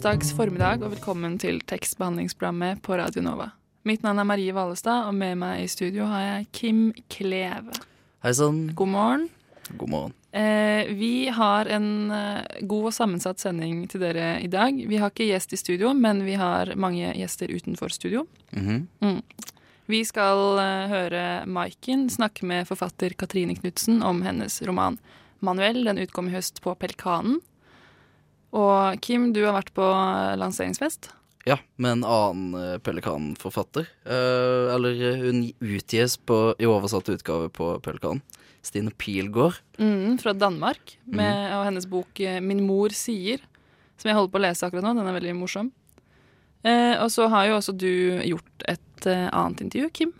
Onsdags formiddag og velkommen til tekstbehandlingsprogrammet på Radio Nova. Mitt navn er Marie Valestad, og med meg i studio har jeg Kim Kleve. Hei sann. God morgen. God morgen. Eh, vi har en eh, god og sammensatt sending til dere i dag. Vi har ikke gjest i studio, men vi har mange gjester utenfor studio. Mhm. Mm. Vi skal eh, høre Maiken snakke med forfatter Katrine Knutsen om hennes roman 'Manuell'. Den utkom i høst på Pelikanen. Og Kim, du har vært på eh, lanseringsfest. Ja, med en annen uh, Pelikan-forfatter. Eh, eller eh, hun utgis på, i oversatt utgave på Pelikan. Stine Pilgaard. Mm, fra Danmark. Med, Og hennes bok eh, 'Min mor sier', som jeg holder på å lese akkurat nå. Den er veldig morsom. Eh, og så har jo også du gjort et eh, annet intervju, Kim.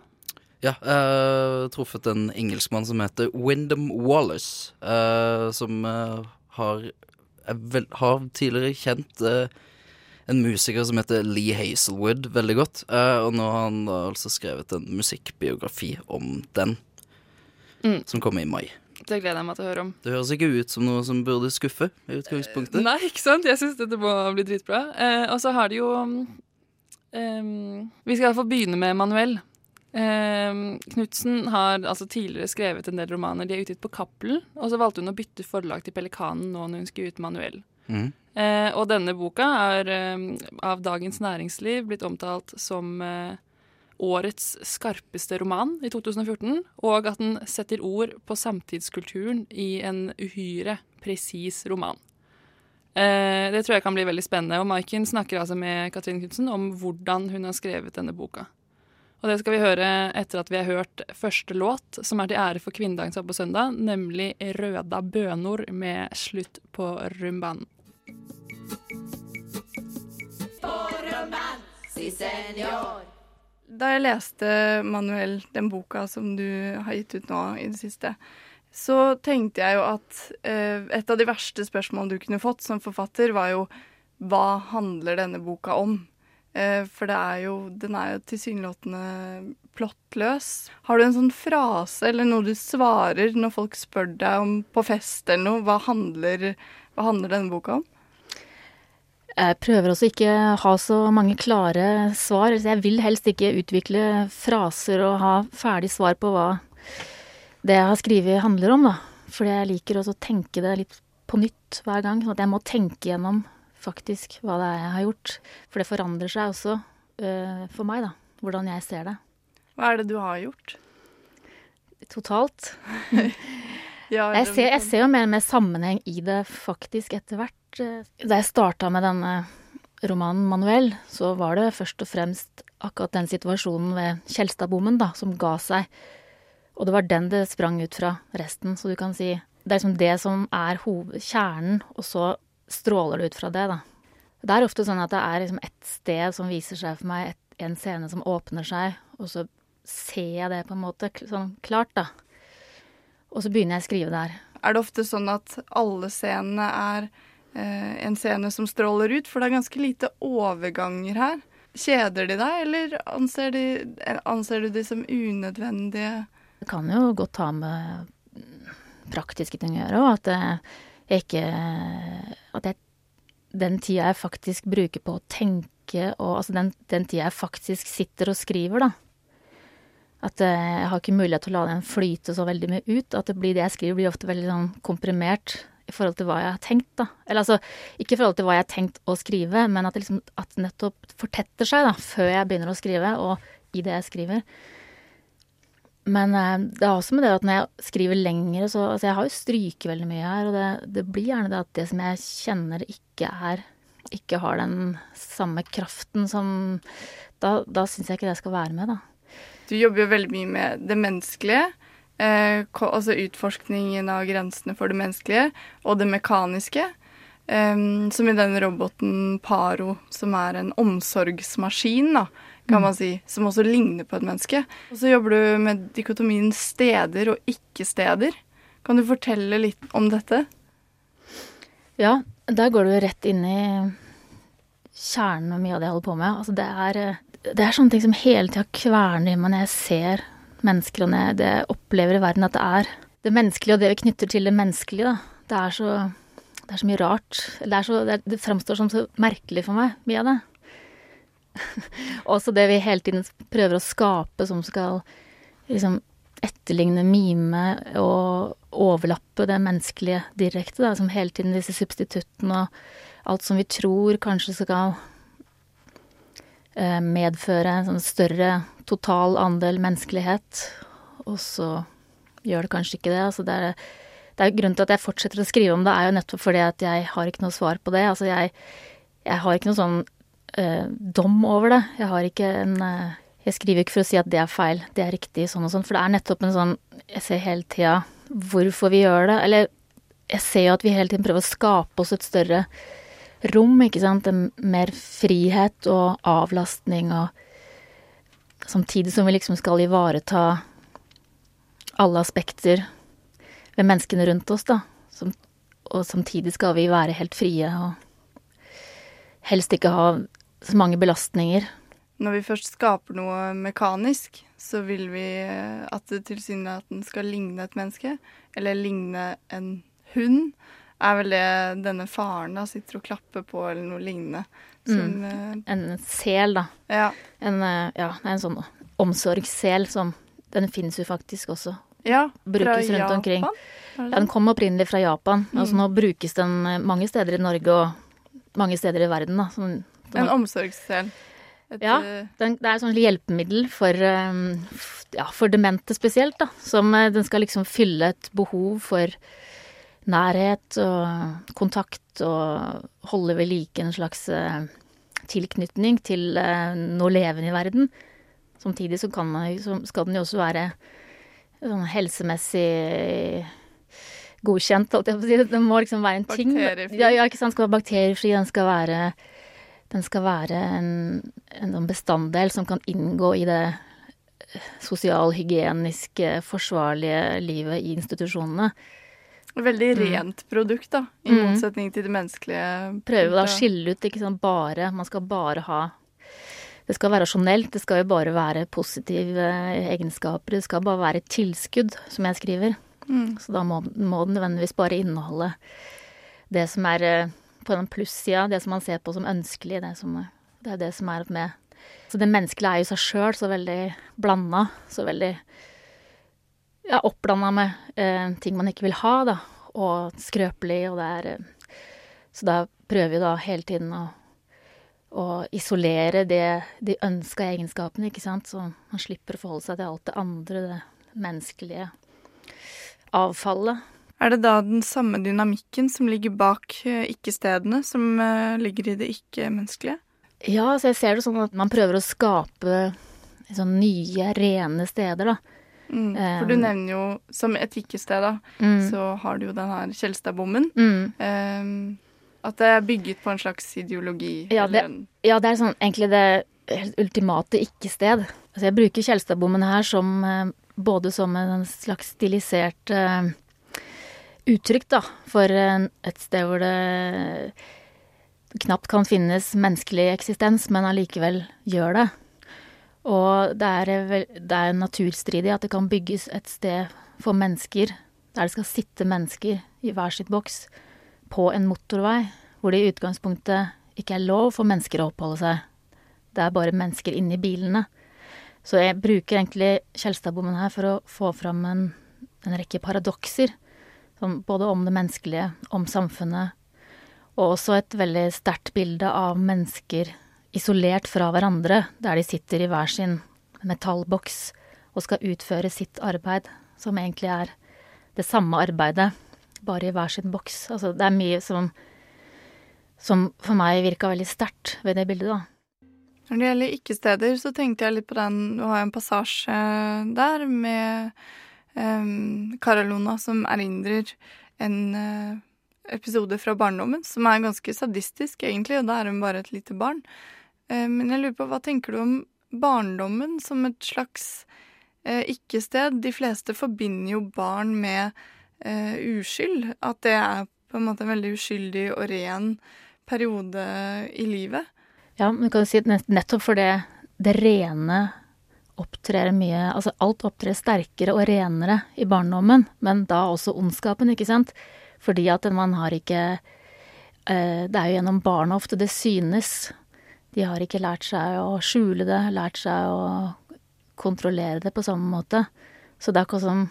Ja, jeg har truffet en engelskmann som heter Wyndham Wallace. eh, som eh, har, vel, har tidligere kjent eh, en musiker som heter Lee Hazelwood veldig godt. eh, og nå har han altså skrevet en musikkbiografi om den, Mm. som kommer i mai. Det gleder jeg meg til å høre om. Det høres ikke ut som noe som burde skuffe i utgangspunktet. Nei, ikke sant? Jeg syns dette må bli dritbra. Eh, og så har de jo um, Vi skal iallfall begynne med Manuel. Um, Knutsen har altså tidligere skrevet en del romaner. De er utgitt på Cappelen. Og så valgte hun å bytte forlag til Pelikanen nå når hun skulle ut manuell. Mm. Eh, og denne boka er eh, av Dagens Næringsliv blitt omtalt som eh, årets skarpeste roman i 2014, og at den setter ord på samtidskulturen i en uhyre presis roman. Eh, det tror jeg kan bli veldig spennende. Og Maiken snakker altså med Katrin Knutsen om hvordan hun har skrevet denne boka. Og det skal vi høre etter at vi har hørt første låt, som er til ære for kvinnedagen som er på søndag, nemlig 'Røda bønor' med slutt på rumbaen. Da jeg leste Manuel, den boka som du har gitt ut nå i det siste, så tenkte jeg jo at eh, et av de verste spørsmålene du kunne fått som forfatter, var jo hva handler denne boka om? Eh, for det er jo, den er jo tilsynelatende plottløs. Har du en sånn frase eller noe du svarer når folk spør deg om på fest eller noe? Hva handler, hva handler denne boka om? Jeg prøver også ikke ha så mange klare svar. Jeg vil helst ikke utvikle fraser og ha ferdig svar på hva det jeg har skrevet handler om, da. Fordi jeg liker også å tenke det litt på nytt hver gang. Sånn at jeg må tenke gjennom faktisk hva det er jeg har gjort. For det forandrer seg også uh, for meg, da. Hvordan jeg ser det. Hva er det du har gjort? Totalt. Ja, Jeg ser, jeg ser jo mer og mer sammenheng i det faktisk etter hvert. Eh, Da jeg starta med denne romanen 'Manuel', så var det først og fremst akkurat den situasjonen ved Kjelstadbommen da, som ga seg. Og det var den det sprang ut fra resten, så du kan si Det er liksom det som er kjernen, og så stråler det ut fra det, da. Det er ofte sånn at det er liksom ett sted som viser seg for meg, et, en scene som åpner seg, og så ser jeg det på en måte sånn klart, da. Og så begynner jeg å skrive der. Er det ofte sånn at alle scenene er eh, en scene som stråler ut? For det er ganske lite overganger her. Kjeder de deg, eller anser, de, anser du de som unødvendige? Det kan jo godt ha med praktiske ting å gjøre, og at eh, jeg ikke At jeg Den tida jeg faktisk bruker på å tenke, og altså den, den tida jeg faktisk sitter og skriver, da. At eh, jeg har ikke mulighet til å la den flyte så veldig mye ut. At det blir det jeg skriver, blir ofte veldig sånn komprimert i forhold til hva jeg har tenkt, da. Eller altså, ikke i forhold til hva jeg har tenkt å skrive, men at det liksom at nettopp fortetter seg, da, før jeg begynner å skrive, og i det jeg skriver. Men eh, det er også med det at når jeg skriver lengre, så Altså, jeg har jo stryket veldig mye her, og det, det blir gjerne det at det som jeg kjenner ikke er Ikke har den samme kraften som Da, da syns jeg ikke det skal være med, da. Du jobber jo veldig mye med det menneskelige. Eh, altså utforskningen av grensene for det menneskelige og det mekaniske. Eh, som i den roboten Paro, som er en omsorgsmaskin, da, kan Mm. man si, som også ligner på et menneske. Og så jobber du med dikotomien steder og ikke-steder. Kan du fortelle litt om dette? Ja, der går du rett inn i kjernen av mye av det jeg holder på med. Altså det er, det er sånne ting som hele tida kverner i meg når jeg ser mennesker, og når jeg opplever i verden at det er det menneskelige og det vi knytter til det menneskelige. Da. Det er så, det er så mye rart. Det, så, det, er, det framstår som så merkelig for meg, mye av det. Også det vi hele tiden prøver å skape som skal liksom etterligne, mime og overlappe det menneskelige direkte, da, som hele tiden disse substituttene og alt som vi tror kanskje skal eh, medføre en sånn større total andel menneskelighet, og så gjør det kanskje ikke det. Altså det er, det er grunnen til at jeg fortsetter å skrive om det, er jo nettopp fordi at jeg har ikke noe svar på det. Altså jeg, jeg har ikke noe sånn dom over det. Jeg har ikke en eh, Jeg skriver ikke for å si at det er feil, det er riktig, sånn og sånn, for det er nettopp en sånn Jeg ser hele tida hvorfor vi gjør det. Eller jeg ser jo at vi hele tiden prøver å skape oss et større rom, ikke sant. En mer frihet og avlastning og Samtidig som vi liksom skal ivareta alle aspekter ved menneskene rundt oss, da. Som, og samtidig skal vi være helt frie og helst ikke ha så mange belastninger. Når vi først skaper noe mekanisk, så vil vi eh, at det tilsynelatende skal ligne et menneske, eller ligne en hund. Er vel det denne faren da sitter og klapper på, eller noe lignende. Som, En sel, da. eh, ja. En, eh, ja, en sånn omsorgssel som Den finnes jo faktisk også. ja, Brukes fra rundt. Japan, omkring. Ja, den kom opprinnelig fra Japan. Mm. Altså nå brukes den eh, mange steder i Norge og mange steder i verden, da. Som, En omsorgssel. Et, Ja. eh, Den, det er et sånt hjelpemiddel for, eh, ja, for demente spesielt, da. Som eh, den skal liksom fylle et behov for nærhet og kontakt og holde ved like en slags tilknytning til noe levende i verden. Samtidig så, kan man, så skal den jo også være sånn helsemessig godkjent, holdt jeg på å si. Den må liksom være en ting. Bakteriefri. Ja, ja, ikke sant. Den skal være bakteriefri. Den skal være den skal være en, en bestanddel som kan inngå i det sosialhygieniske, forsvarlige livet i institusjonene. veldig Mm. rent produkt, da. I Mm. motsetning til det menneskelige. Prøve da å skille ut, ikke sånn bare Man skal bare ha Det skal være rasjonelt, det skal jo bare være positive egenskaper. Det skal bare være et tilskudd, som jeg skriver. Mm. Så da må, må den nødvendigvis bare inneholde det som er eh, på den plussida, det som man ser på som ønskelig. Det, som, det er det som er med Så det menneskelige er jo seg sjøl så veldig blanda. Så veldig ja, oppblanda med eh, ting man ikke vil ha, da. Og skrøpelig, og det er eh, Så da prøver vi da hele tiden å, å isolere det, de ønska egenskapene, ikke sant. Så man slipper å forholde seg til alt det andre, det menneskelige avfallet. Er det da den samme dynamikken som ligger bak eh, ikke-stedene, som eh, ligger i det ikke-menneskelige? Ja, så jeg ser det sånn at man prøver å skape sånn nye, rene steder, da. Mm. For du Um, nevner jo som et ikke-sted, da, Mm. så har du jo den her Kjelstadbommen. Mm. Um, at det er bygget på en slags ideologi. Ja, det- Ja, det er sånn egentlig det ultimate ikke-sted. Altså jeg bruker Kjelstadbommen her som eh, både som en slags stilisert eh, uttrykk, da, for et sted hvor det knapt kan finnes menneskelig eksistens, men allikevel gjør det. Og det er, det er naturstridig at det kan bygges et sted for mennesker, der det skal sitte mennesker i hver sitt boks, på en motorvei, hvor det i utgangspunktet ikke er lov for mennesker å oppholde seg. Det er bare mennesker inni bilene. Så jeg bruker egentlig Kjelstadbommen her for å få fram en, en rekke paradokser. Sånn, både om det menneskelige, om samfunnet, og også et veldig sterkt bilde av mennesker isolert fra hverandre, der de sitter i hver sin metallboks og skal utføre sitt arbeid, som egentlig er det samme arbeidet, bare i hver sin boks. Altså, det er mye som som for meg virka veldig sterkt ved det bildet, da. Når det gjelder ikke-steder, så tenkte jeg litt på den Du har en passasje der med um, Karalona som erindrer en, uh, episode fra barndommen som er ganske sadistisk, egentlig, og da er hun bare et lite barn. Uh, men jeg lurer på, hva tenker du om barndommen som et slags uh, ikke-sted? De fleste forbinder jo barn med uskyld. At det er på en måte en veldig uskyldig og ren periode i livet. Ja, men du kan si at nettopp for det, det rene opptrer mye Altså alt opptrer sterkere og renere i barndommen, men da også ondskapen, ikke sant? Fordi at man har ikke eh, Det er jo gjennom barna ofte det synes. De har ikke lært seg å skjule det, lært seg å kontrollere det på samme måte. Så det er ikke sånn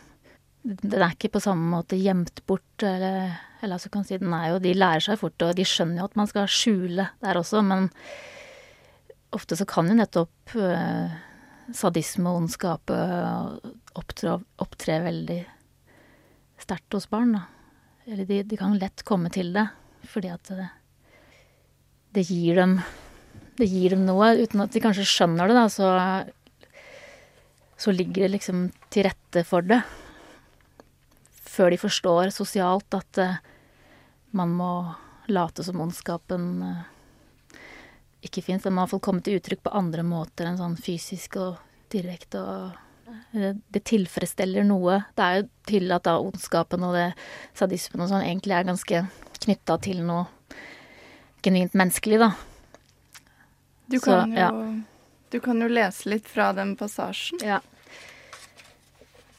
Den er ikke på samme måte gjemt bort, eller, eller altså kan si den er jo De lærer seg fort, og de skjønner jo at man skal skjule der også, men ofte så kan jo nettopp uh, sadisme og ondskap uh, opptre, opptre veldig sterkt hos barn, da. Eller de, de, kan lett komme til det, fordi at det, det gir dem det gir dem noe, uten at de kanskje skjønner det, da, så, så ligger det liksom til rette for det. Før de forstår sosialt at uh, man må late som ondskapen uh, ikke fins. Den må iallfall komme til uttrykk på andre måter enn sånn fysisk og direkte og det, tilfredsstiller noe. Det er jo til at da ondskapen og det sadismen og sånn egentlig er ganske knytta til noe genuint menneskelig, da. Du kan, Så, jo, du kan jo lese litt fra den passasjen. Ja.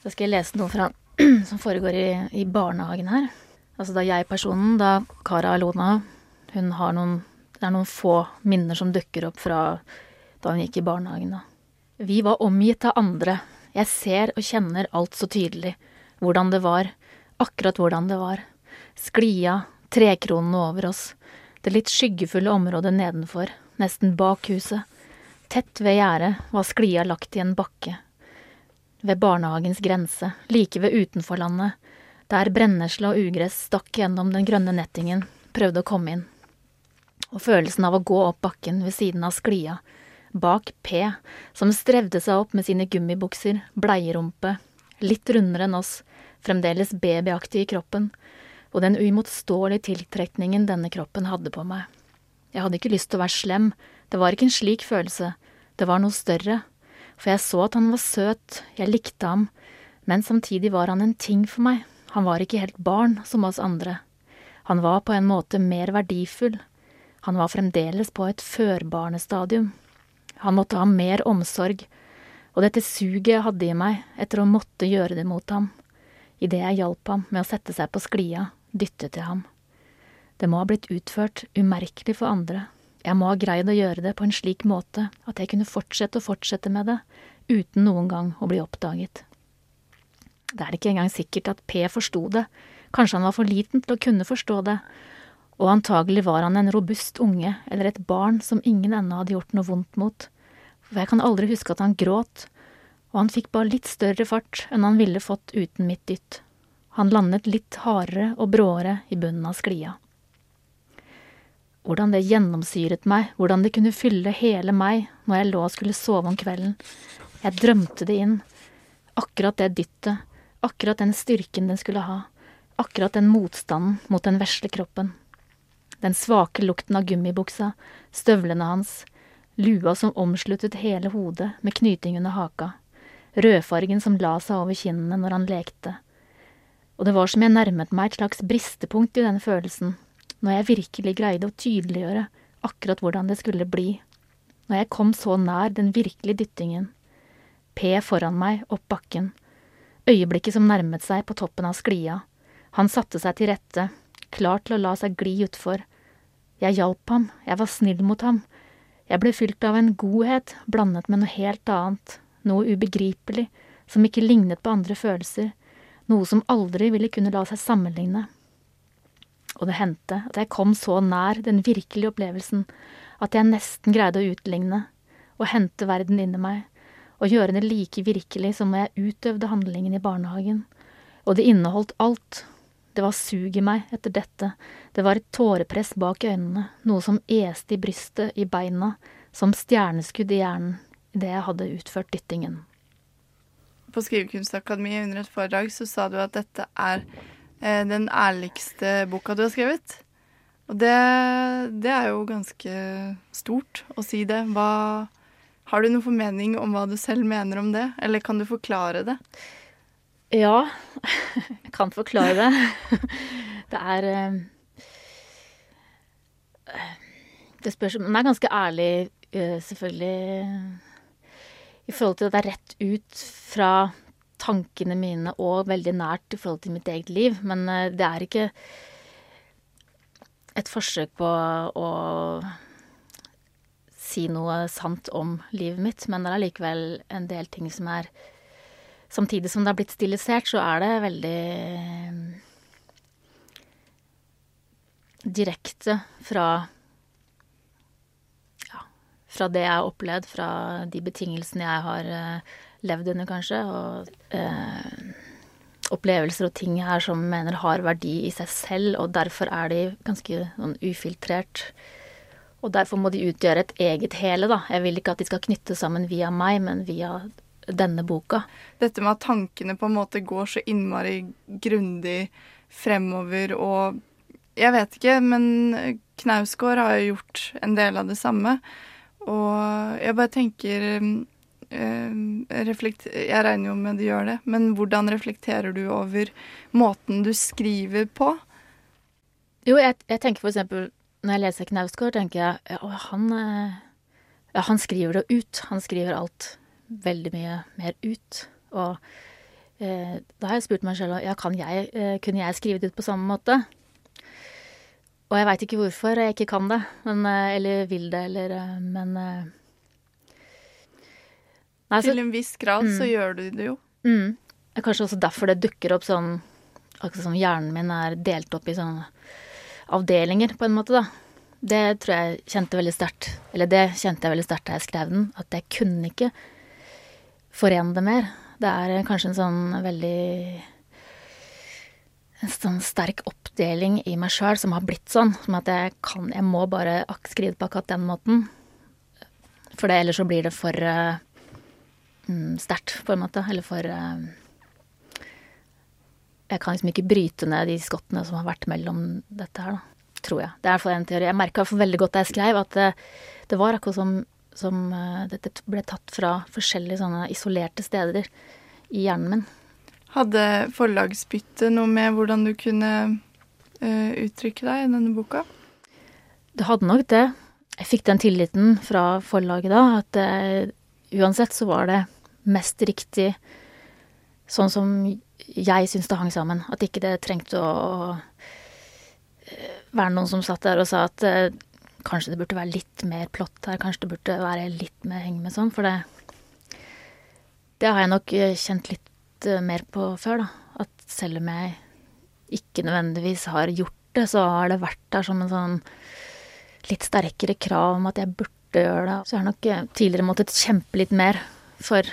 Da skal jeg lese noe fra, som foregår i, i barnehagen her. Altså da jeg-personen, da Kara Alona, hun har noen Det er noen få minner som dukker opp fra da hun gikk i barnehagen. Vi var omgitt av andre, jeg ser og kjenner alt så tydelig. Hvordan det var. Akkurat hvordan det var. Sklia, trekronene over oss. Det litt skyggefulle området nedenfor, nesten bak huset. Tett ved gjerdet var sklia lagt i en bakke. Ved barnehagens grense, like ved utenforlandet, der brennesle og ugress stakk gjennom den grønne nettingen, prøvde å komme inn. Og følelsen av å gå opp bakken ved siden av sklia, bak P, som strevde seg opp med sine gummibukser, bleierumpe, litt rundere enn oss, fremdeles babyaktig i kroppen, og den uimotståelige tiltrekningen denne kroppen hadde på meg. Jeg hadde ikke lyst til å være slem, det var ikke en slik følelse, det var noe større, for jeg så at han var søt, jeg likte ham, men samtidig var han en ting for meg, han var ikke helt barn som oss andre. Han var på en måte mer verdifull, han var fremdeles på et førbarnestadium. Han måtte ha mer omsorg, og dette suget jeg hadde i meg etter å måtte gjøre det mot ham, idet jeg hjalp ham med å sette seg på sklia, dytte til ham. Det må ha blitt utført umerkelig for andre, jeg må ha greid å gjøre det på en slik måte at jeg kunne fortsette og fortsette med det, uten noen gang å bli oppdaget. Det er ikke engang sikkert at P forsto det, kanskje han var for liten til å kunne forstå det, og antagelig var han en robust unge eller et barn som ingen ennå hadde gjort noe vondt mot, for jeg kan aldri huske at han gråt, og han fikk bare litt større fart enn han ville fått uten mitt dytt. Han landet litt hardere og bråere i bunnen av sklia. Hvordan det gjennomsyret meg, hvordan det kunne fylle hele meg når jeg lå og skulle sove om kvelden. Jeg drømte det inn. Akkurat det dyttet, akkurat den styrken den skulle ha, akkurat den motstanden mot den vesle kroppen den svake lukten av gummibuksa, støvlene hans, lua som omsluttet hele hodet med knyting under haka, rødfargen som la seg over kinnene når han lekte. Og det var som jeg nærmet meg et slags bristepunkt i denne følelsen, når jeg virkelig greide å tydeliggjøre akkurat hvordan det skulle bli, når jeg kom så nær den virkelige dyttingen. P foran meg, opp bakken, øyeblikket som nærmet seg på toppen av sklia. Han satte seg til rette, klar til å la seg gli utfor, jeg hjalp ham, jeg var snill mot ham. Jeg ble fylt av en godhet blandet med noe helt annet, noe ubegripelig, som ikke lignet på andre følelser, noe som aldri ville kunne la seg sammenligne. Og det hendte at jeg kom så nær den virkelige opplevelsen at jeg nesten greide å utligne og hente verden inni meg, og gjøre det like virkelig som når jeg utøvde handlingen i barnehagen, og det inneholdt alt, det var sug i meg etter dette, det var et tårepress bak øynene, noe som este i brystet, i beina, som stjerneskudd i hjernen idet jeg hadde utført dyttingen. På Skrivekunstakademiet under et foredrag så sa du at dette er eh, den ærligste boka du har skrevet. Og det, det er jo ganske stort å si det. Hva, har du noen formening om hva du selv mener om det, eller kan du forklare det? Ja, jeg kan forklare det. Det er eh, Det spørs Den er ganske ærlig, eh, selvfølgelig, i forhold til at det er rett ut fra tankene mine og veldig nært i forhold til mitt eget liv. Men eh, det er ikke et forsøk på å si noe sant om livet mitt, men det er likevel en del ting som er Samtidig som det har blitt stilisert, så er det veldig eh, direkte fra Ja, fra det jeg har opplevd, fra de betingelsene jeg har eh, levd under, kanskje, og eh, opplevelser og ting her som mener har verdi i seg selv, og derfor er de ganske sånn ufiltrert. Og derfor må de utgjøre et eget hele, da. Jeg vil ikke at de skal knytte sammen via meg, men via denne boka. Dette med at tankene på en måte går så innmari grundig fremover og Jeg vet ikke, men Knausgård har jo gjort en del av det samme. Og jeg bare tenker reflekt, Jeg regner jo med du gjør det, men hvordan reflekterer du over måten du skriver på? Jo, jeg, jeg tenker for eksempel når jeg leser Knausgård, tenker jeg ja, han, eh, ja, han skriver det ut. Han skriver alt veldig mye mer ut. Og eh, da har jeg spurt meg selv ja, kan jeg, eh, kunne jeg skrive det ut på samme måte. Og jeg veit ikke hvorfor jeg ikke kan det, men, eh, eller vil det, eller eh, Men eh, nei, så, Til en viss grad mm, så gjør du det jo. Mm, det er kanskje også derfor det dukker opp sånn Akkurat som hjernen min er delt opp i sånne avdelinger, på en måte, da. Det tror jeg kjente veldig sterkt. Eller det kjente jeg veldig sterkt da jeg skrev den. At jeg kunne ikke forene det mer. Det er kanskje en sånn veldig En sånn sterk oppdeling i meg sjøl som har blitt sånn. Som at jeg kan Jeg må bare skrive på akkurat den måten. For det, ellers så blir det for uh, sterkt, på en måte. Eller for uh, Jeg kan liksom ikke bryte ned de skottene som har vært mellom dette her, da. Tror jeg. Det er i hvert fall en teori. Jeg merka veldig godt da jeg skrev, at det, det var akkurat som som uh, Dette ble tatt fra forskjellige sånne isolerte steder i hjernen min. Hadde forlagsbyttet noe med hvordan du kunne uh, uttrykke deg i denne boka? Det hadde nok det. Jeg fikk den tilliten fra forlaget da, at uh, uansett så var det mest riktig sånn som jeg syns det hang sammen. At ikke det trengte å være noen som satt der og sa at Kanskje det burde være litt mer plott her, kanskje det burde være litt mer heng med sånn, for det Det har jeg nok eh, kjent litt eh, mer på før, da. At selv om jeg ikke nødvendigvis har gjort det, så har det vært der som en sånn litt sterkere krav om at jeg burde gjøre det. Så jeg har nok eh, tidligere måttet kjempe litt mer for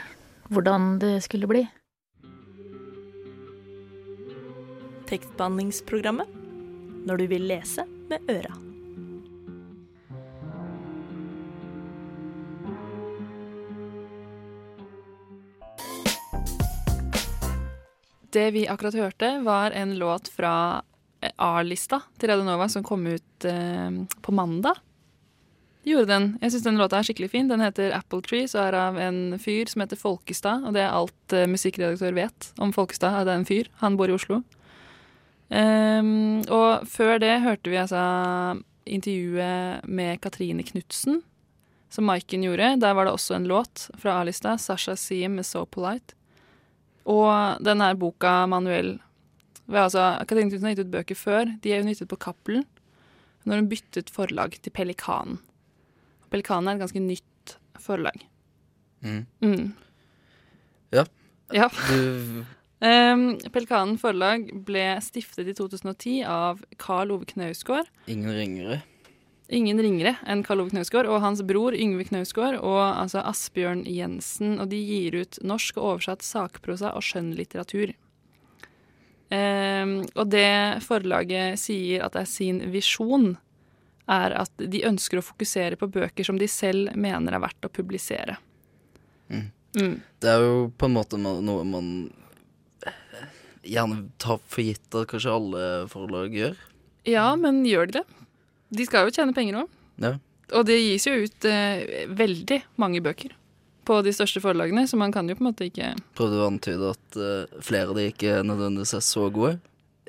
hvordan det skulle bli. Tekstbehandlingsprogrammet når du vil lese med øra. Det vi akkurat hørte, var en låt fra eh, A-lista til Radionova som kom ut eh, på mandag. Gjorde den. Jeg syns den låta er skikkelig fin. Den heter Apple Trees og er av en fyr som heter Folkestad. Og det er alt eh, musikkredaktør vet om Folkestad. At det er en fyr. Han bor i Oslo. Um, og før det hørte vi altså intervjuet med Katrine Knutsen, som Maiken gjorde. Der var det også en låt fra A-lista, Sasha Siem med So Polite. Og denne boka, Manuel altså, Katrine Knutsen har gitt ut bøker før. De er jo nyttet på Cappelen. Når hun byttet forlag til Pelikanen. Pelikanen er et ganske nytt forlag. Mm. Mm. Ja. ja. Du um, Pelikanen forlag ble stiftet i 2010 av Carl Ove Knausgård. Ingen ringere ingen ringere enn Karl Ove Knausgård og hans bror Yngve Knausgård og altså Asbjørn Jensen. Og de gir ut norsk og oversatt sakprosa og skjønnlitteratur. Eh, og det forlaget sier at det er sin visjon, er at de ønsker å fokusere på bøker som de selv mener er verdt å publisere. Mm. Mm. Det er jo på en måte noe man gjerne tar for gitt at kanskje alle forlag gjør. Ja, men gjør de det? De skal jo tjene penger òg. Ja. Og det gis jo ut eh, veldig mange bøker på de største forlagene, så man kan jo på en måte ikke Prøvde du å antyde at eh, flere av de ikke nødvendigvis er så gode?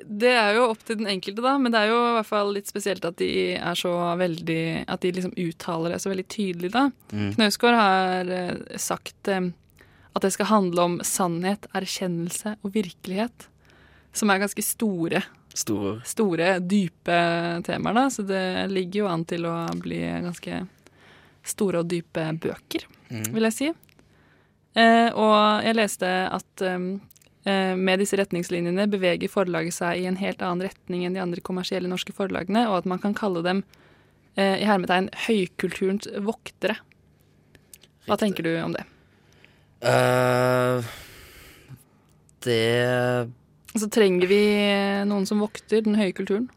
Det er jo opp til den enkelte, da, men det er jo i hvert fall litt spesielt at de er så veldig At de liksom uttaler det så veldig tydelig, da. Mm. Knausgård har eh, sagt eh, at det skal handle om sannhet, erkjennelse og virkelighet. Som er ganske store, Store. store, dype temaer, da. Så det ligger jo an til å bli ganske store og dype bøker, Mm. vil jeg si. Eh, og jeg leste at eh, eh, med disse retningslinjene beveger forlaget seg i en helt annen retning enn de andre kommersielle norske forlagene, og at man kan kalle dem eh, i hermetegn høykulturens voktere. Hva Riktig. tenker du om det? Uh, det Altså, trenger vi noen som vokter den høye kulturen?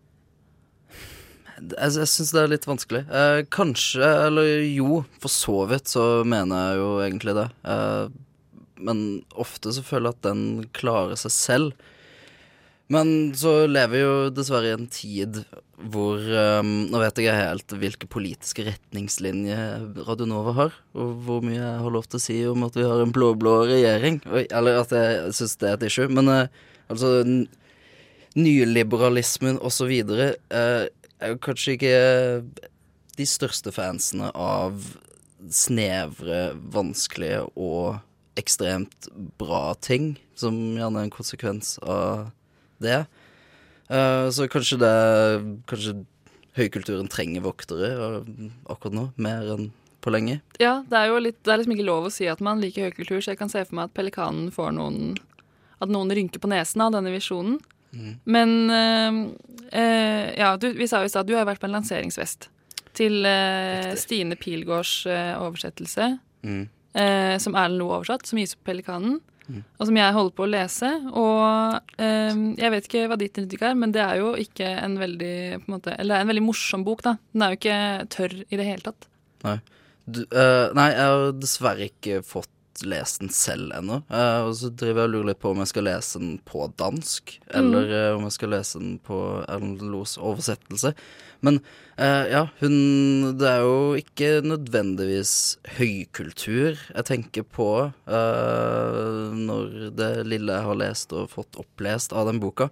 Jeg, jeg syns det er litt vanskelig. Eh, kanskje, eller jo, for så vidt så mener jeg jo egentlig det. Eh, men ofte så føler jeg at den klarer seg selv. Men så lever vi jo dessverre i en tid hvor um, Nå vet jeg ikke helt hvilke politiske retningslinjer Radionova har, og hvor mye jeg har lov til å si om at vi har en blå-blå regjering. Eller at jeg syns det er et issue. Men eh, altså Nyliberalismen videre eh, er jo kanskje ikke de største fansene av snevre, vanskelige og ekstremt bra ting, som gjerne er en konsekvens av det. Eh, så kanskje det Kanskje høykulturen trenger voktere eh, akkurat nå, mer enn på lenge. Ja, det er jo litt, det er liksom ikke lov å si at man liker høykultur, så jeg kan se for meg at Pelikanen får noen At noen rynker på nesen av denne visjonen. Mm. Men eh, eh, ja, du, vi sa jo i stad at du har vært på en lanseringsfest til eh, Stine Pilgaards eh, oversettelse, Mm. eh, som Erlend Loe oversatt, som gis ut på Pelikanen. Mm. Og som jeg holder på å lese. Og eh, jeg vet ikke hva ditt inntrykk er, men det er jo ikke en veldig på en måte, Eller det er en veldig morsom bok, da. Den er jo ikke tørr i det hele tatt. Du, uh, nei, jeg har dessverre ikke fått lest den selv ennå. Uh, og så driver jeg og lurer litt på om jeg skal lese den på dansk, eller uh, om jeg skal lese den på Erlend Los oversettelse. Men uh, ja, hun Det er jo ikke nødvendigvis høykultur jeg tenker på eh, når det lille jeg har lest og fått opplest av den boka.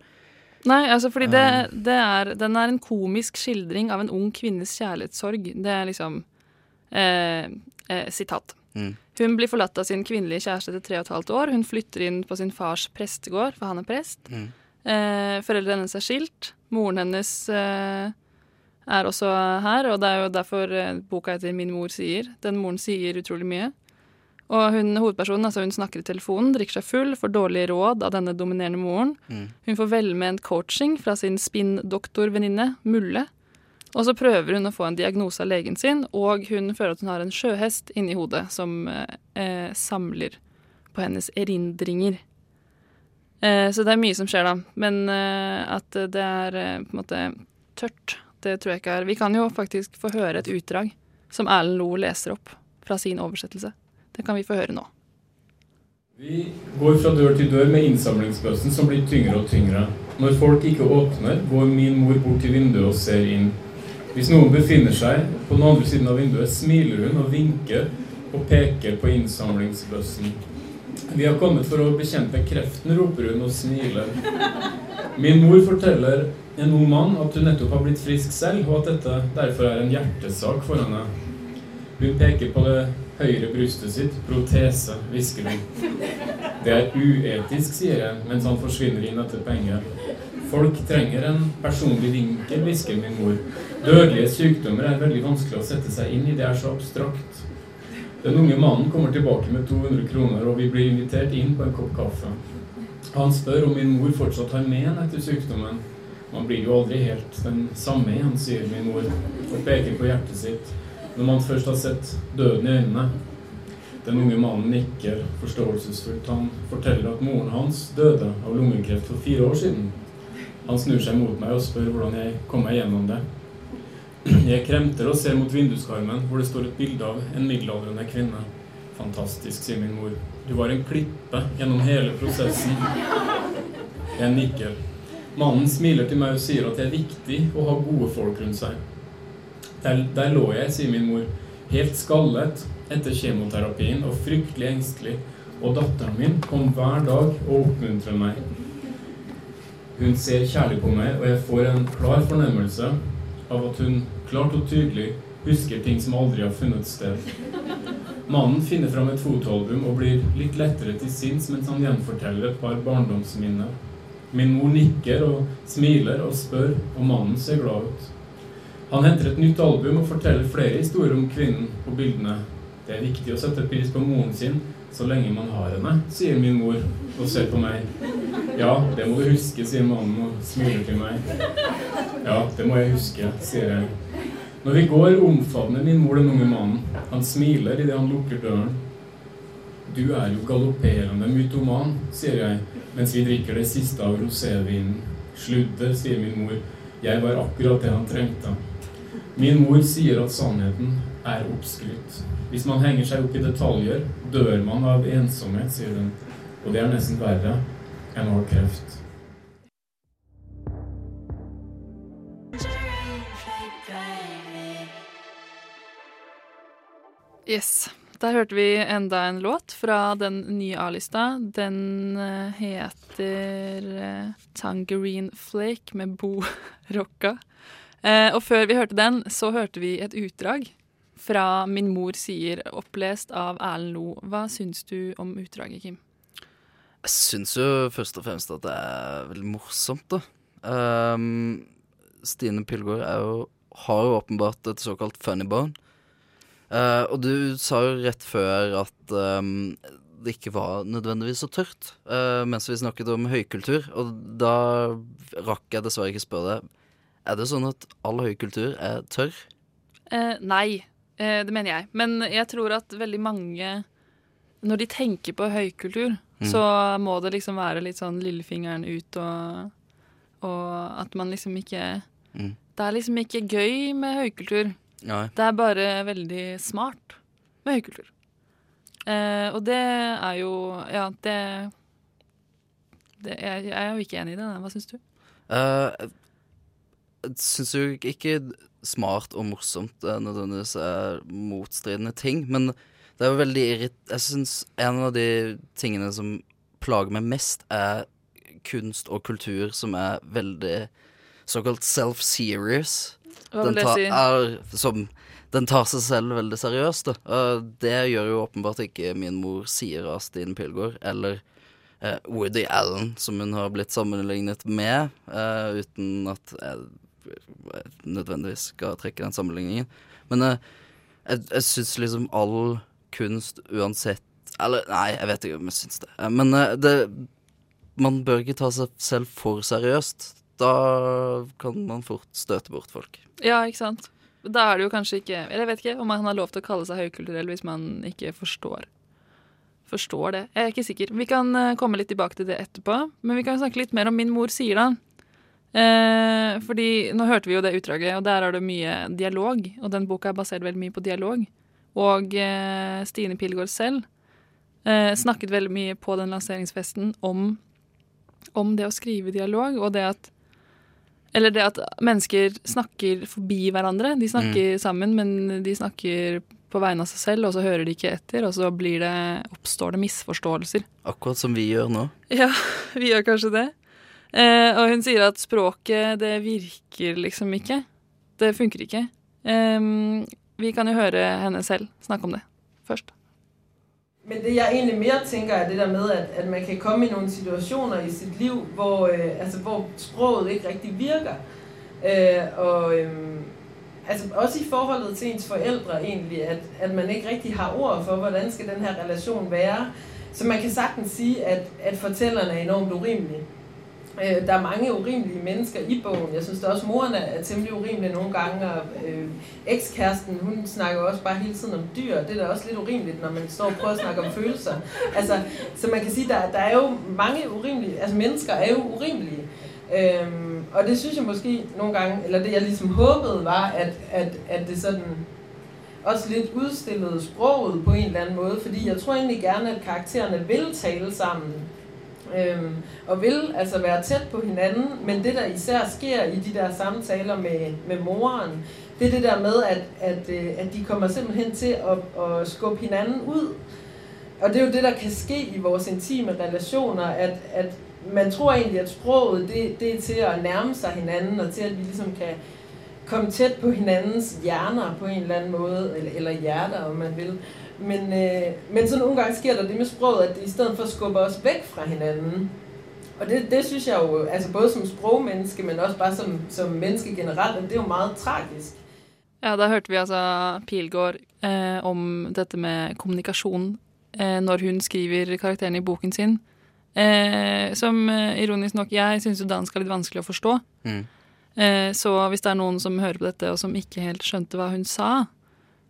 Nei, altså fordi det, det er Den er en komisk skildring av en ung kvinnes kjærlighetssorg. Det er liksom eh, eh, Sitat. Mm. Hun blir forlatt av sin kvinnelige kjæreste etter tre og et halvt år. Hun flytter inn på sin fars prestegård, for han er prest. Mm. Eh, foreldrene hennes er skilt. Moren hennes eh, er også her, og det er jo derfor eh, boka heter 'Min mor sier'. Den moren sier utrolig mye. Og hun, hovedpersonen altså hun snakker i telefonen, drikker seg full, får dårlige råd av denne dominerende moren. Mm. Hun får velment coaching fra sin spinndoktorvenninne Mulle. Og så prøver hun å få en diagnose av legen sin, og hun føler at hun har en sjøhest inni hodet som eh, samler på hennes erindringer. Eh, så det er mye som skjer, da. Men eh, at det er eh, på en måte tørt, det tror jeg ikke er Vi kan jo faktisk få høre et utdrag som Erlend Loe leser opp fra sin oversettelse. Det kan vi få høre nå. Vi går fra dør til dør med innsamlingsbøssen som blir tyngre og tyngre. Når folk ikke åpner, går min mor bort til vinduet og ser inn. Hvis noen befinner seg på den andre siden av vinduet, smiler hun og vinker og peker på innsamlingsbøssen. Vi har kommet for å bekjempe kreften, roper hun og smiler. Min mor forteller en ung mann at hun nettopp har blitt frisk selv, og at dette derfor er en hjertesak for henne. Hun peker på det høyre brystet sitt. Protese, hvisker hun. Det er uetisk, sier jeg, mens han forsvinner inn etter penger. Folk trenger en personlig vinkel, hvisker min mor. Dødelige sykdommer er veldig vanskelig å sette seg inn i, det er så abstrakt. Den unge mannen kommer tilbake med 200 kroner, og vi blir invitert inn på en kopp kaffe. Han spør om min mor fortsatt har men etter sykdommen. Man blir jo aldri helt den samme igjen, sier min mor, og peker på hjertet sitt når man først har sett døden i øynene. Den unge mannen nikker forståelsesfullt. Han forteller at moren hans døde av lungekreft for fire år siden. Han snur seg mot meg og spør hvordan jeg kom meg gjennom det. Jeg kremter og ser mot vinduskarmen, hvor det står et bilde av en middelaldrende kvinne. Fantastisk, sier min mor. Du var en klippe gjennom hele prosessen. Jeg nikker. Mannen smiler til meg og sier at det er viktig å ha gode folk rundt seg. Der, der lå jeg, sier min mor, helt skallet etter kjemoterapien og fryktelig engstelig, og datteren min kom hver dag og oppmuntret meg. Hun ser kjærlig på meg, og jeg får en klar fornemmelse av at hun klart og tydelig husker ting som aldri har funnet sted. Mannen finner fram et fotoalbum og blir litt lettere til sinns mens han gjenforteller et par barndomsminner. Min mor nikker og smiler og spør, og mannen ser glad ut. Han henter et nytt album og forteller flere historier om kvinnen på bildene. Det er viktig å sette pris på moren sin så lenge man har henne, sier min mor og ser på meg. Ja, det må du huske, sier mannen og smiler til meg. Ja, det må jeg huske, sier jeg. Når vi går, omfavner min mor den unge mannen. Han smiler idet han lukker døren. Du er jo galopperende mytoman, sier jeg, mens vi drikker det siste av rosévinen. Sludder, sier min mor. Jeg var akkurat det han trengte. Min mor sier at sannheten er oppskrytt. Hvis man henger seg opp i detaljer, dør man av ensomhet, sier hun. Og det er nesten verre enn å ha kreft. Yes. Der hørte vi enda en låt fra den nye A-lista. Den eh, heter eh, Tangerine Flake med Bo Rocca. Eh, og før vi hørte den, så hørte vi et utdrag fra Min mor sier, opplest av Erlend Lo. Hva syns du om utdraget, Kim? Jeg syns jo først og fremst at det er veldig morsomt, da. Um, Stine Pilgaard har jo åpenbart et såkalt funny bone. Uh, og du sa jo rett før at um, det ikke var nødvendigvis så tørt, uh, mens vi snakket om høykultur. Og da rakk jeg dessverre ikke spørre deg. Er det sånn at all høykultur er tørr? Uh, nei, det mener jeg. Men jeg tror at veldig mange Når de tenker på høykultur, Mm. så må det liksom være litt sånn lillefingeren ut og, og at man liksom ikke Mm. Det er liksom ikke gøy med høykultur. Nei. Det er bare veldig smart med høykultur. Eh, og det er jo Ja, det, det jeg, jeg er jo ikke enig i det. Hva syns du? Uh, syns jo ikke smart og morsomt er nødvendigvis er motstridende ting, men det er jo veldig irrit... Jeg syns en av de tingene som plager meg mest, er kunst og kultur som er veldig såkalt self-serious. Hva vil Den, det si? er, som, den tar seg selv veldig seriøst. Og det gjør jo åpenbart ikke min mor sier av Stine Pilgaard, eller eh, Woody Allen, som hun har blitt sammenlignet med, eh, uten at jeg nødvendigvis skal trekke den sammenligningen. Men eh, jeg, jeg syns liksom all kunst uansett Eller nei, jeg vet ikke om jeg syns det. Eh, Men eh, det Man bør ikke ta seg selv for seriøst. Da kan man fort støte bort folk. Ja, ikke sant? Da er det jo kanskje ikke Eller jeg vet ikke om man har lov til å kalle seg høykulturell hvis man ikke forstår Forstår det. Jeg er ikke sikker. Vi kan komme litt tilbake til det etterpå. Men vi kan snakke litt mer om Min mor sier, da. Eh, fordi nå hørte vi jo det utdraget, og der er det mye dialog. Og den boka er basert veldig mye på dialog. Og eh, Stine Pilgaard selv eh, snakket veldig mye på den lanseringsfesten om, om det å skrive dialog, og det at eller det at mennesker snakker forbi hverandre. De snakker sammen, men de snakker på vegne av seg selv, og så hører de ikke etter, og så blir det, oppstår det misforståelser. Akkurat som vi gjør nå. Ja, vi gjør kanskje det. Eh, og hun sier at språket, det virker liksom ikke. Det funker ikke. Eh, vi kan jo høre henne selv snakke om det først. Men det jeg egentlig mer tenker er det der med, at, at man kan komme i noen situasjoner i sitt liv, hvor, øh, altså, hvor språket ikke riktig virker. Øh, og altså, også i forholdet til ens foreldre egentlig, at, at man ikke riktig har ord for, hvordan skal den her relasjonen være. Så man kan sagtens si at, at fortelleren er enormt urimelig. Øh, der er mange urimelige mennesker i bogen. Jeg synes da også, moren er, er temmelig urimelig nogle gange, og øh, ekskæresten, hun snakker også bare hele tiden om dyr. Det er da også lidt urimeligt, når man står og prøver at snakke om følelser. Altså, så man kan sige, der, der er jo mange urimelige, altså mennesker er jo urimelige. Øhm, og det synes jeg måske nogle gange, eller det jeg ligesom håbede var, at, at, at det sådan også lidt udstillede sproget på en eller anden måde, fordi jeg tror egentlig gerne, at karaktererne vil tale sammen. Øhm, og vil altså være tæt på hinanden, men det der især sker i de der samtaler med, med moren, det er det der med, at, at, øh, at de kommer simpelthen til at, at skubbe hinanden ud. Og det er jo det, der kan ske i vores intime relationer, at, at man tror egentlig, at sproget det, det er til at nærme sig hinanden, og til at vi ligesom kan komme tæt på hinandens hjerner på en eller anden måde, eller, eller hjerter, om man vil. Men, øh, men sådan nogle gange sker der det med sproget, at det i stedet for skubber os væk fra hinanden. Og det, det synes jeg jo, altså både som sprogmenneske, men også bare som, som menneske generelt, at det er jo meget tragisk. Ja, da hørte vi altså Pilgaard eh, om dette med kommunikasjon eh, når hun skriver karakteren i boken sin. Eh, som eh, ironisk nok Jeg syns jo dansk er litt vanskelig å forstå. Mm. Eh, så hvis det er noen som hører på dette og som ikke helt skjønte hva hun sa,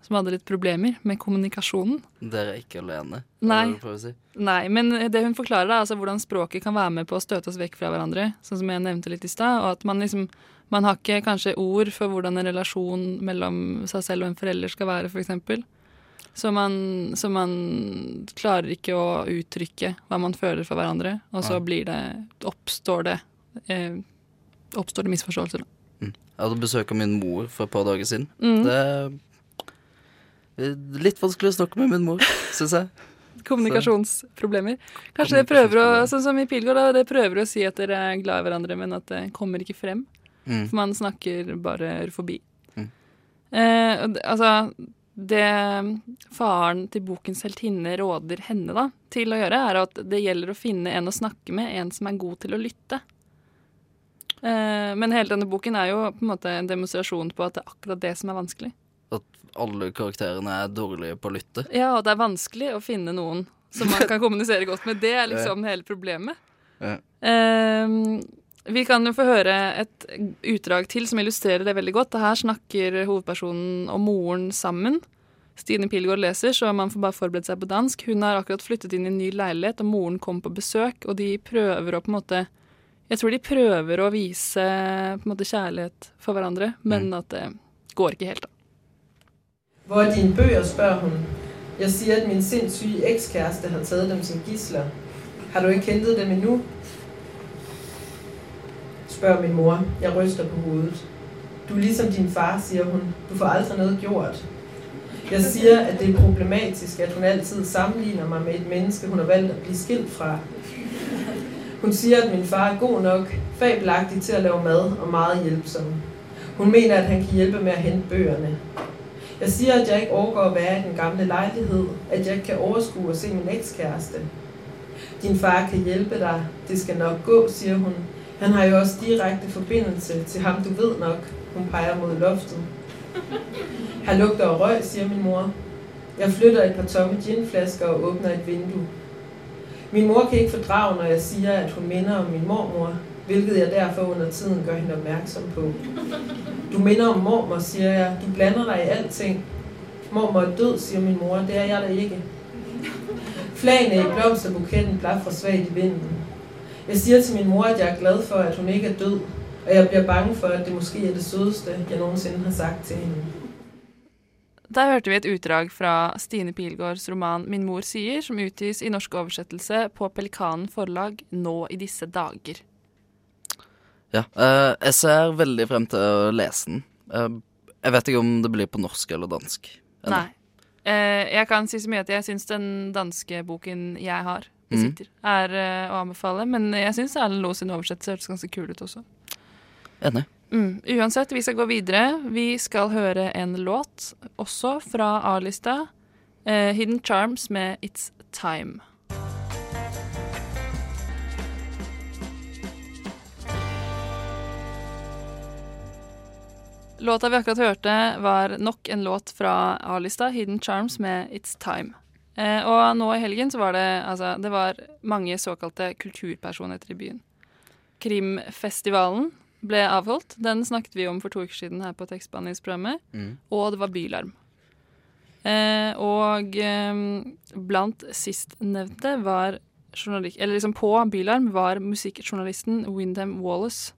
som hadde litt problemer med kommunikasjonen Dere er ikke alene, Nei. si. Nei, men det hun forklarer, er altså hvordan språket kan være med på å støte oss vekk fra hverandre, sånn som jeg nevnte litt i stad, og at man liksom man har ikke kanskje ord for hvordan en relasjon mellom seg selv og en forelder skal være, f.eks. Så man, så man klarer ikke å uttrykke hva man føler for hverandre, og så blir det oppstår det eh, oppstår det misforståelser. Mm. Jeg hadde besøk av min mor for et par dager siden. Mm. Det litt vanskelig å snakke med min mor, syns jeg. Kommunikasjonsproblemer. Kanskje det prøver å, sånn som i Pilgaard, da, det prøver å si at dere er glad i hverandre, men at det kommer ikke frem. Mm. For man snakker bare forbi. Mm. Eh, altså, det faren til bokens heltinne råder henne da, til å gjøre, er at det gjelder å finne en å snakke med, en som er god til å lytte. Eh, men hele denne boken er jo på en måte en demonstrasjon på at det er akkurat det som er vanskelig. At alle karakterene er dårlige på å lytte. Ja, og det er vanskelig å finne noen som man kan kommunisere godt med. Det er liksom hele problemet. Ja. Um, vi kan jo få høre et utdrag til som illustrerer det veldig godt. Her snakker hovedpersonen og moren sammen. Stine Pilgaard leser, så man får bare forberede seg på dansk. Hun har akkurat flyttet inn i en ny leilighet, og moren kom på besøk, og de prøver å på en måte Jeg tror de prøver å vise på en måte kjærlighet for hverandre, men at det går ikke helt, da. Hvor er dine bøger, spørger hun. Jeg siger, at min sindssyge ekskæreste har taget dem som gisler. Har du ikke hentet dem endnu? Spørger min mor. Jeg ryster på hovedet. Du er ligesom din far, siger hun. Du får aldrig noget gjort. Jeg siger, at det er problematisk, at hun altid sammenligner mig med et menneske, hun har valgt at blive skilt fra. Hun siger, at min far er god nok, fabelagtig til at lave mad og meget hjælpsom. Hun mener, at han kan hjælpe med at hente bøgerne. Jeg siger, at jeg ikke overgår at være i den gamle lejlighed, at jeg ikke kan overskue at se min ekskæreste. Din far kan hjælpe dig, det skal nok gå, siger hun. Han har jo også direkte forbindelse til ham, du ved nok. Hun peger mod loftet. Her lugter og røg, siger min mor. Jeg flytter et par tomme ginflasker og åbner et vindue. Min mor kan ikke fordrage, når jeg siger, at hun minder om min mormor, hvilket jeg derfor under tiden gør hende opmærksom på. Du minder om mormor, siger jeg. Du blander dig i alting. Mormor er død, siger min mor. Det er jeg da ikke. Flagene i blomsterbuketten blaffer svagt i vinden. Jeg siger til min mor, at jeg er glad for, at hun ikke er død, og jeg bliver bange for, at det måske er det sødeste, jeg nogensinde har sagt til hende. Der hørte vi et utdrag fra Stine Pilgaards roman 'Min mor sier', som utgis i norsk oversettelse på Pelikanen forlag nå i disse dager. Ja, Uh, jeg ser veldig frem til å lese den. Uh, jeg vet ikke om det blir på norsk eller dansk. Eller? Nei. Uh, jeg kan si så mye at jeg syns den danske boken jeg har, besitter, mm. er å anbefale. Men jeg syns Erlend Loe sin oversettelse hørtes ganske kul ut også. Enig. Mm. Uansett, vi skal gå videre. Vi skal høre en låt, også fra A-lista. 'Hidden Charms' med 'It's Time'. Låta vi akkurat hørte, var nok en låt fra A-lista, 'Hidden Charms' med 'It's Time'. Eh, og nå i helgen så var det altså Det var mange såkalte kulturpersonligheter i byen. Krimfestivalen ble avholdt. Den snakket vi om for to uker siden her på tekstbehandlingsprogrammet. Mm. Og det var Bylarm. Eh, og eh, blant sistnevnte var journalist, Eller liksom på Bylarm var musikkjournalisten Wyndham Wallace.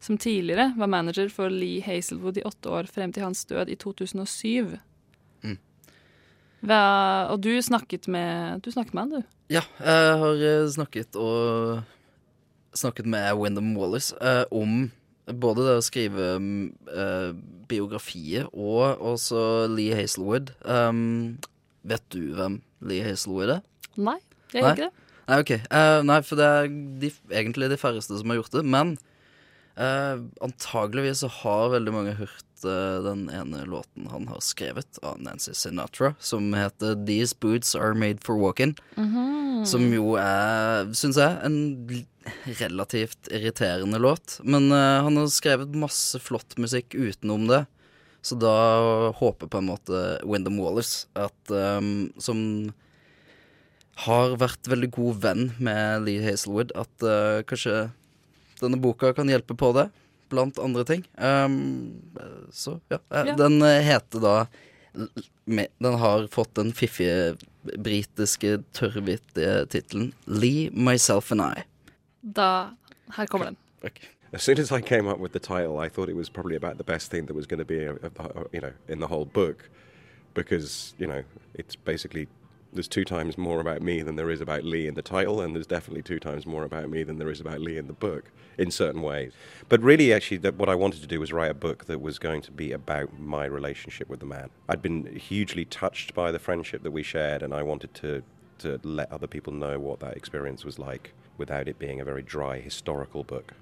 Som tidligere var manager for Lee Hazelwood i åtte år frem til hans død i 2007. Hva, og du snakket med Du snakket med han, du? Ja, jeg har eh, snakket og snakket med Wyndham Wallace eh, om både det å skrive mm, eh, biografier og også Lee Hazelwood. Um, vet du hvem Lee Hazelwood er? Nei, jeg gjør ikke det. Nei, ok. Eh, nei, for det er de, egentlig de færreste som har gjort det. Men eh, antageligvis så har veldig mange hørt uh, den ene låten han har skrevet av Nancy Sinatra, som heter 'These Boots Are Made for Walking'. Som jo er, syns jeg, en relativt irriterende låt. Men uh, han har skrevet masse flott musikk utenom det. Så da håper på en måte Wyndham Wallace at um, Som har vært veldig god venn med Lee Hazelwood, at kanskje denne boka kan hjelpe på det, blant andre ting. Um, så ja. eh, Ja. Den eh, heter da Den har fått den fiffige britiske, tørrvittige tittelen Lee, Myself and I. Da Her kommer den. As soon as I came up with the title, I thought it was probably about the best thing that was going to be, uh, uh, you know, in the whole book, because you know it's basically there's two times more about me than there is about Lee in the title, and there's definitely two times more about me than there is about Lee in the book, in certain ways. But really, actually, that what I wanted to do was write a book that was going to be about my relationship with the man. I'd been hugely touched by the friendship that we shared, and I wanted to to let other people know what that experience was like without it being a very dry historical book.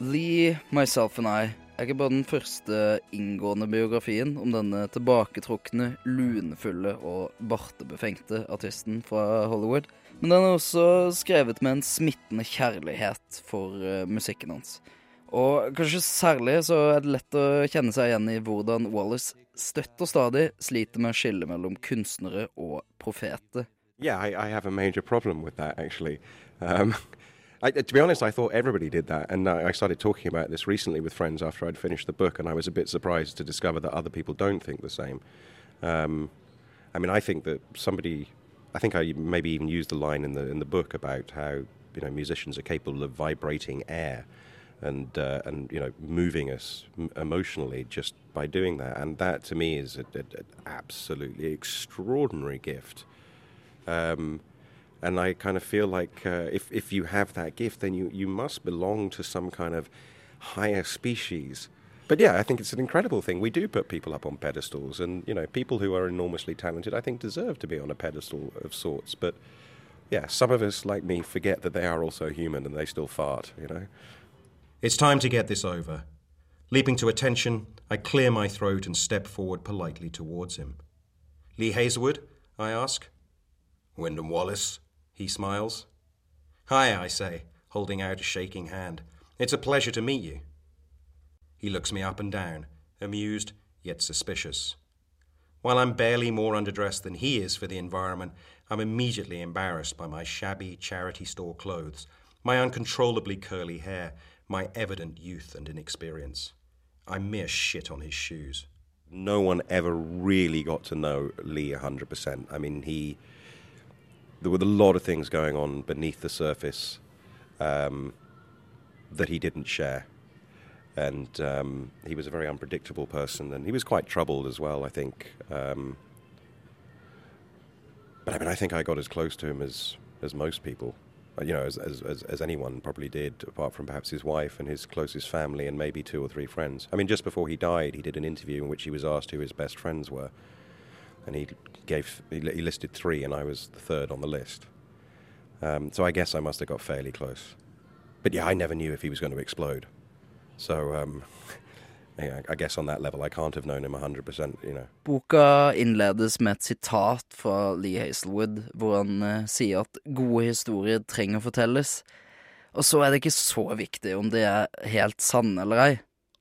Lee, Myself and I er ikke bare den første inngående biografien om denne tilbaketrukne, lunefulle og bartebefengte artisten fra Hollywood, men den er også skrevet med en smittende kjærlighet for eh, musikken hans. Og kanskje særlig så er det lett å kjenne seg igjen i hvordan Wallace støtt og stadig sliter med å skille mellom kunstnere og profeter. Yeah, I, I have a problem with that actually. Um, I, to be honest, I thought everybody did that, and I started talking about this recently with friends after I'd finished the book, and I was a bit surprised to discover that other people don't think the same. Um, I mean, I think that somebody, I think I maybe even used the line in the in the book about how you know musicians are capable of vibrating air, and uh, and you know moving us emotionally just by doing that, and that to me is an absolutely extraordinary gift. Um, and I kind of feel like uh, if if you have that gift, then you you must belong to some kind of higher species. But yeah, I think it's an incredible thing. We do put people up on pedestals, and you know, people who are enormously talented, I think, deserve to be on a pedestal of sorts. But yeah, some of us, like me, forget that they are also human and they still fart. You know. It's time to get this over. Leaping to attention, I clear my throat and step forward politely towards him. Lee Hazelwood? I ask. Wyndham Wallace? He smiles. Hi, I say, holding out a shaking hand. It's a pleasure to meet you. He looks me up and down, amused yet suspicious. While I'm barely more underdressed than he is for the environment, I'm immediately embarrassed by my shabby charity store clothes, my uncontrollably curly hair, my evident youth and inexperience. I'm mere shit on his shoes. no one ever really got to know Lee 100%. I mean, he. There were a lot of things going on beneath the surface um, that he didn't share. And um, he was a very unpredictable person, and he was quite troubled as well, I think. Um, but I mean, I think I got as close to him as, as most people, uh, you know, as, as, as, as anyone probably did, apart from perhaps his wife and his closest family and maybe two or three friends. I mean, just before he died, he did an interview in which he was asked who his best friends were. And he gave he listed three, and I was the third on the list. Um, so I guess I must have got fairly close. But yeah, I never knew if he was going to explode. So um, yeah, I guess on that level, I can't have known him 100%, you know. Boka innledes med et sitat fra Lee Hazelwood, hvor han uh, sier at gode historier trenger fortelles. Og så er det ikke så viktig om de er helt sanne eller ei.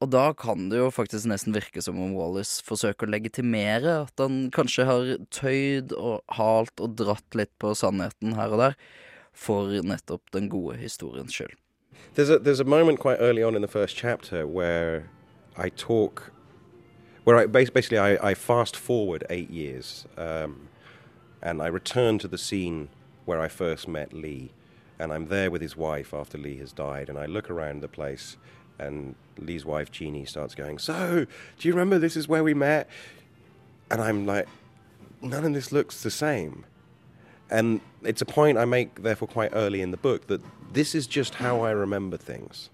Og da kan det jo faktisk nesten virke som om Wallace forsøker å legitimere at han kanskje har tøyd og halt og dratt litt på sannheten her og der, for nettopp den gode historiens skyld. There's a there's a moment quite early on in the first chapter where I talk, where I bas- basically I, I fast forward eight years, um, and I return to the scene where I first met Lee, and I'm there with his wife after Lee has died, and I look around the place, And Lee's wife, Jeannie, starts going, So, do you remember this is where we met? And I'm like, None of this looks the same. And it's a point I make, therefore, quite early in the book that this is just how I remember things.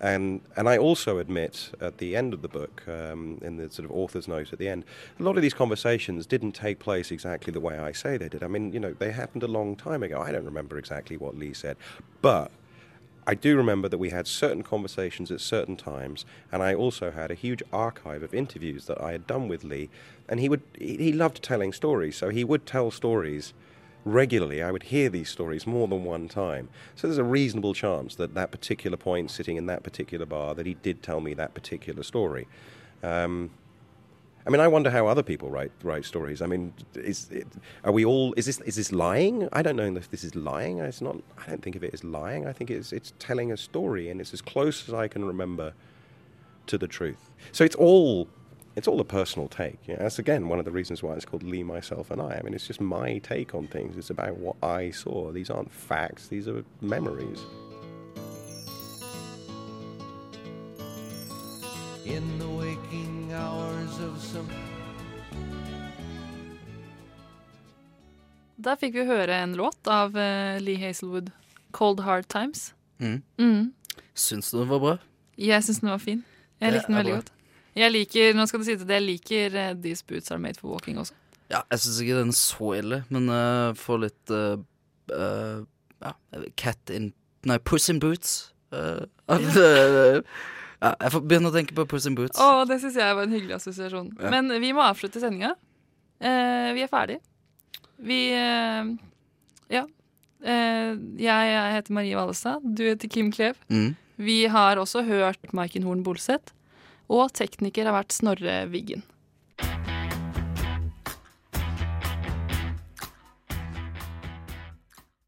And, and I also admit at the end of the book, um, in the sort of author's note at the end, a lot of these conversations didn't take place exactly the way I say they did. I mean, you know, they happened a long time ago. I don't remember exactly what Lee said. But I do remember that we had certain conversations at certain times, and I also had a huge archive of interviews that I had done with Lee. And he would he loved telling stories, so he would tell stories regularly. I would hear these stories more than one time. So there's a reasonable chance that that particular point, sitting in that particular bar, that he did tell me that particular story. Um, I mean, I wonder how other people write write stories. I mean, is it, are we all? Is this is this lying? I don't know if this is lying. It's not. I don't think of it as lying. I think it's it's telling a story, and it's as close as I can remember to the truth. So it's all it's all a personal take. You know, that's again one of the reasons why it's called Lee, myself, and I. I mean, it's just my take on things. It's about what I saw. These aren't facts. These are memories. in the waking hours of some Da fikk vi høre en låt av uh, Lee Hazelwood, 'Cold Hard Times'. Mm. Mm. Syns du den var bra? Jeg syns den var fin. Jeg Det likte den veldig bra. godt. Jeg liker nå skal du si det, jeg liker uh, 'These Boots Are Made for Walking' også. Ja, jeg syns ikke den er så ille, men uh, får litt uh, uh, Cat in Nei, Puss in Boots. Uh, at, uh, ja, jeg får begynne å tenke på Puss in Boots. Å, det syns jeg var en hyggelig assosiasjon. Ja. Men vi må avslutte sendinga. Eh, vi er ferdig. Vi eh, Ja. Eh, jeg, jeg heter Marie Vallestad. Du heter Kim Klev. Mm. Vi har også hørt Maiken Horn Bolseth. Og tekniker har vært Snorre Wiggen.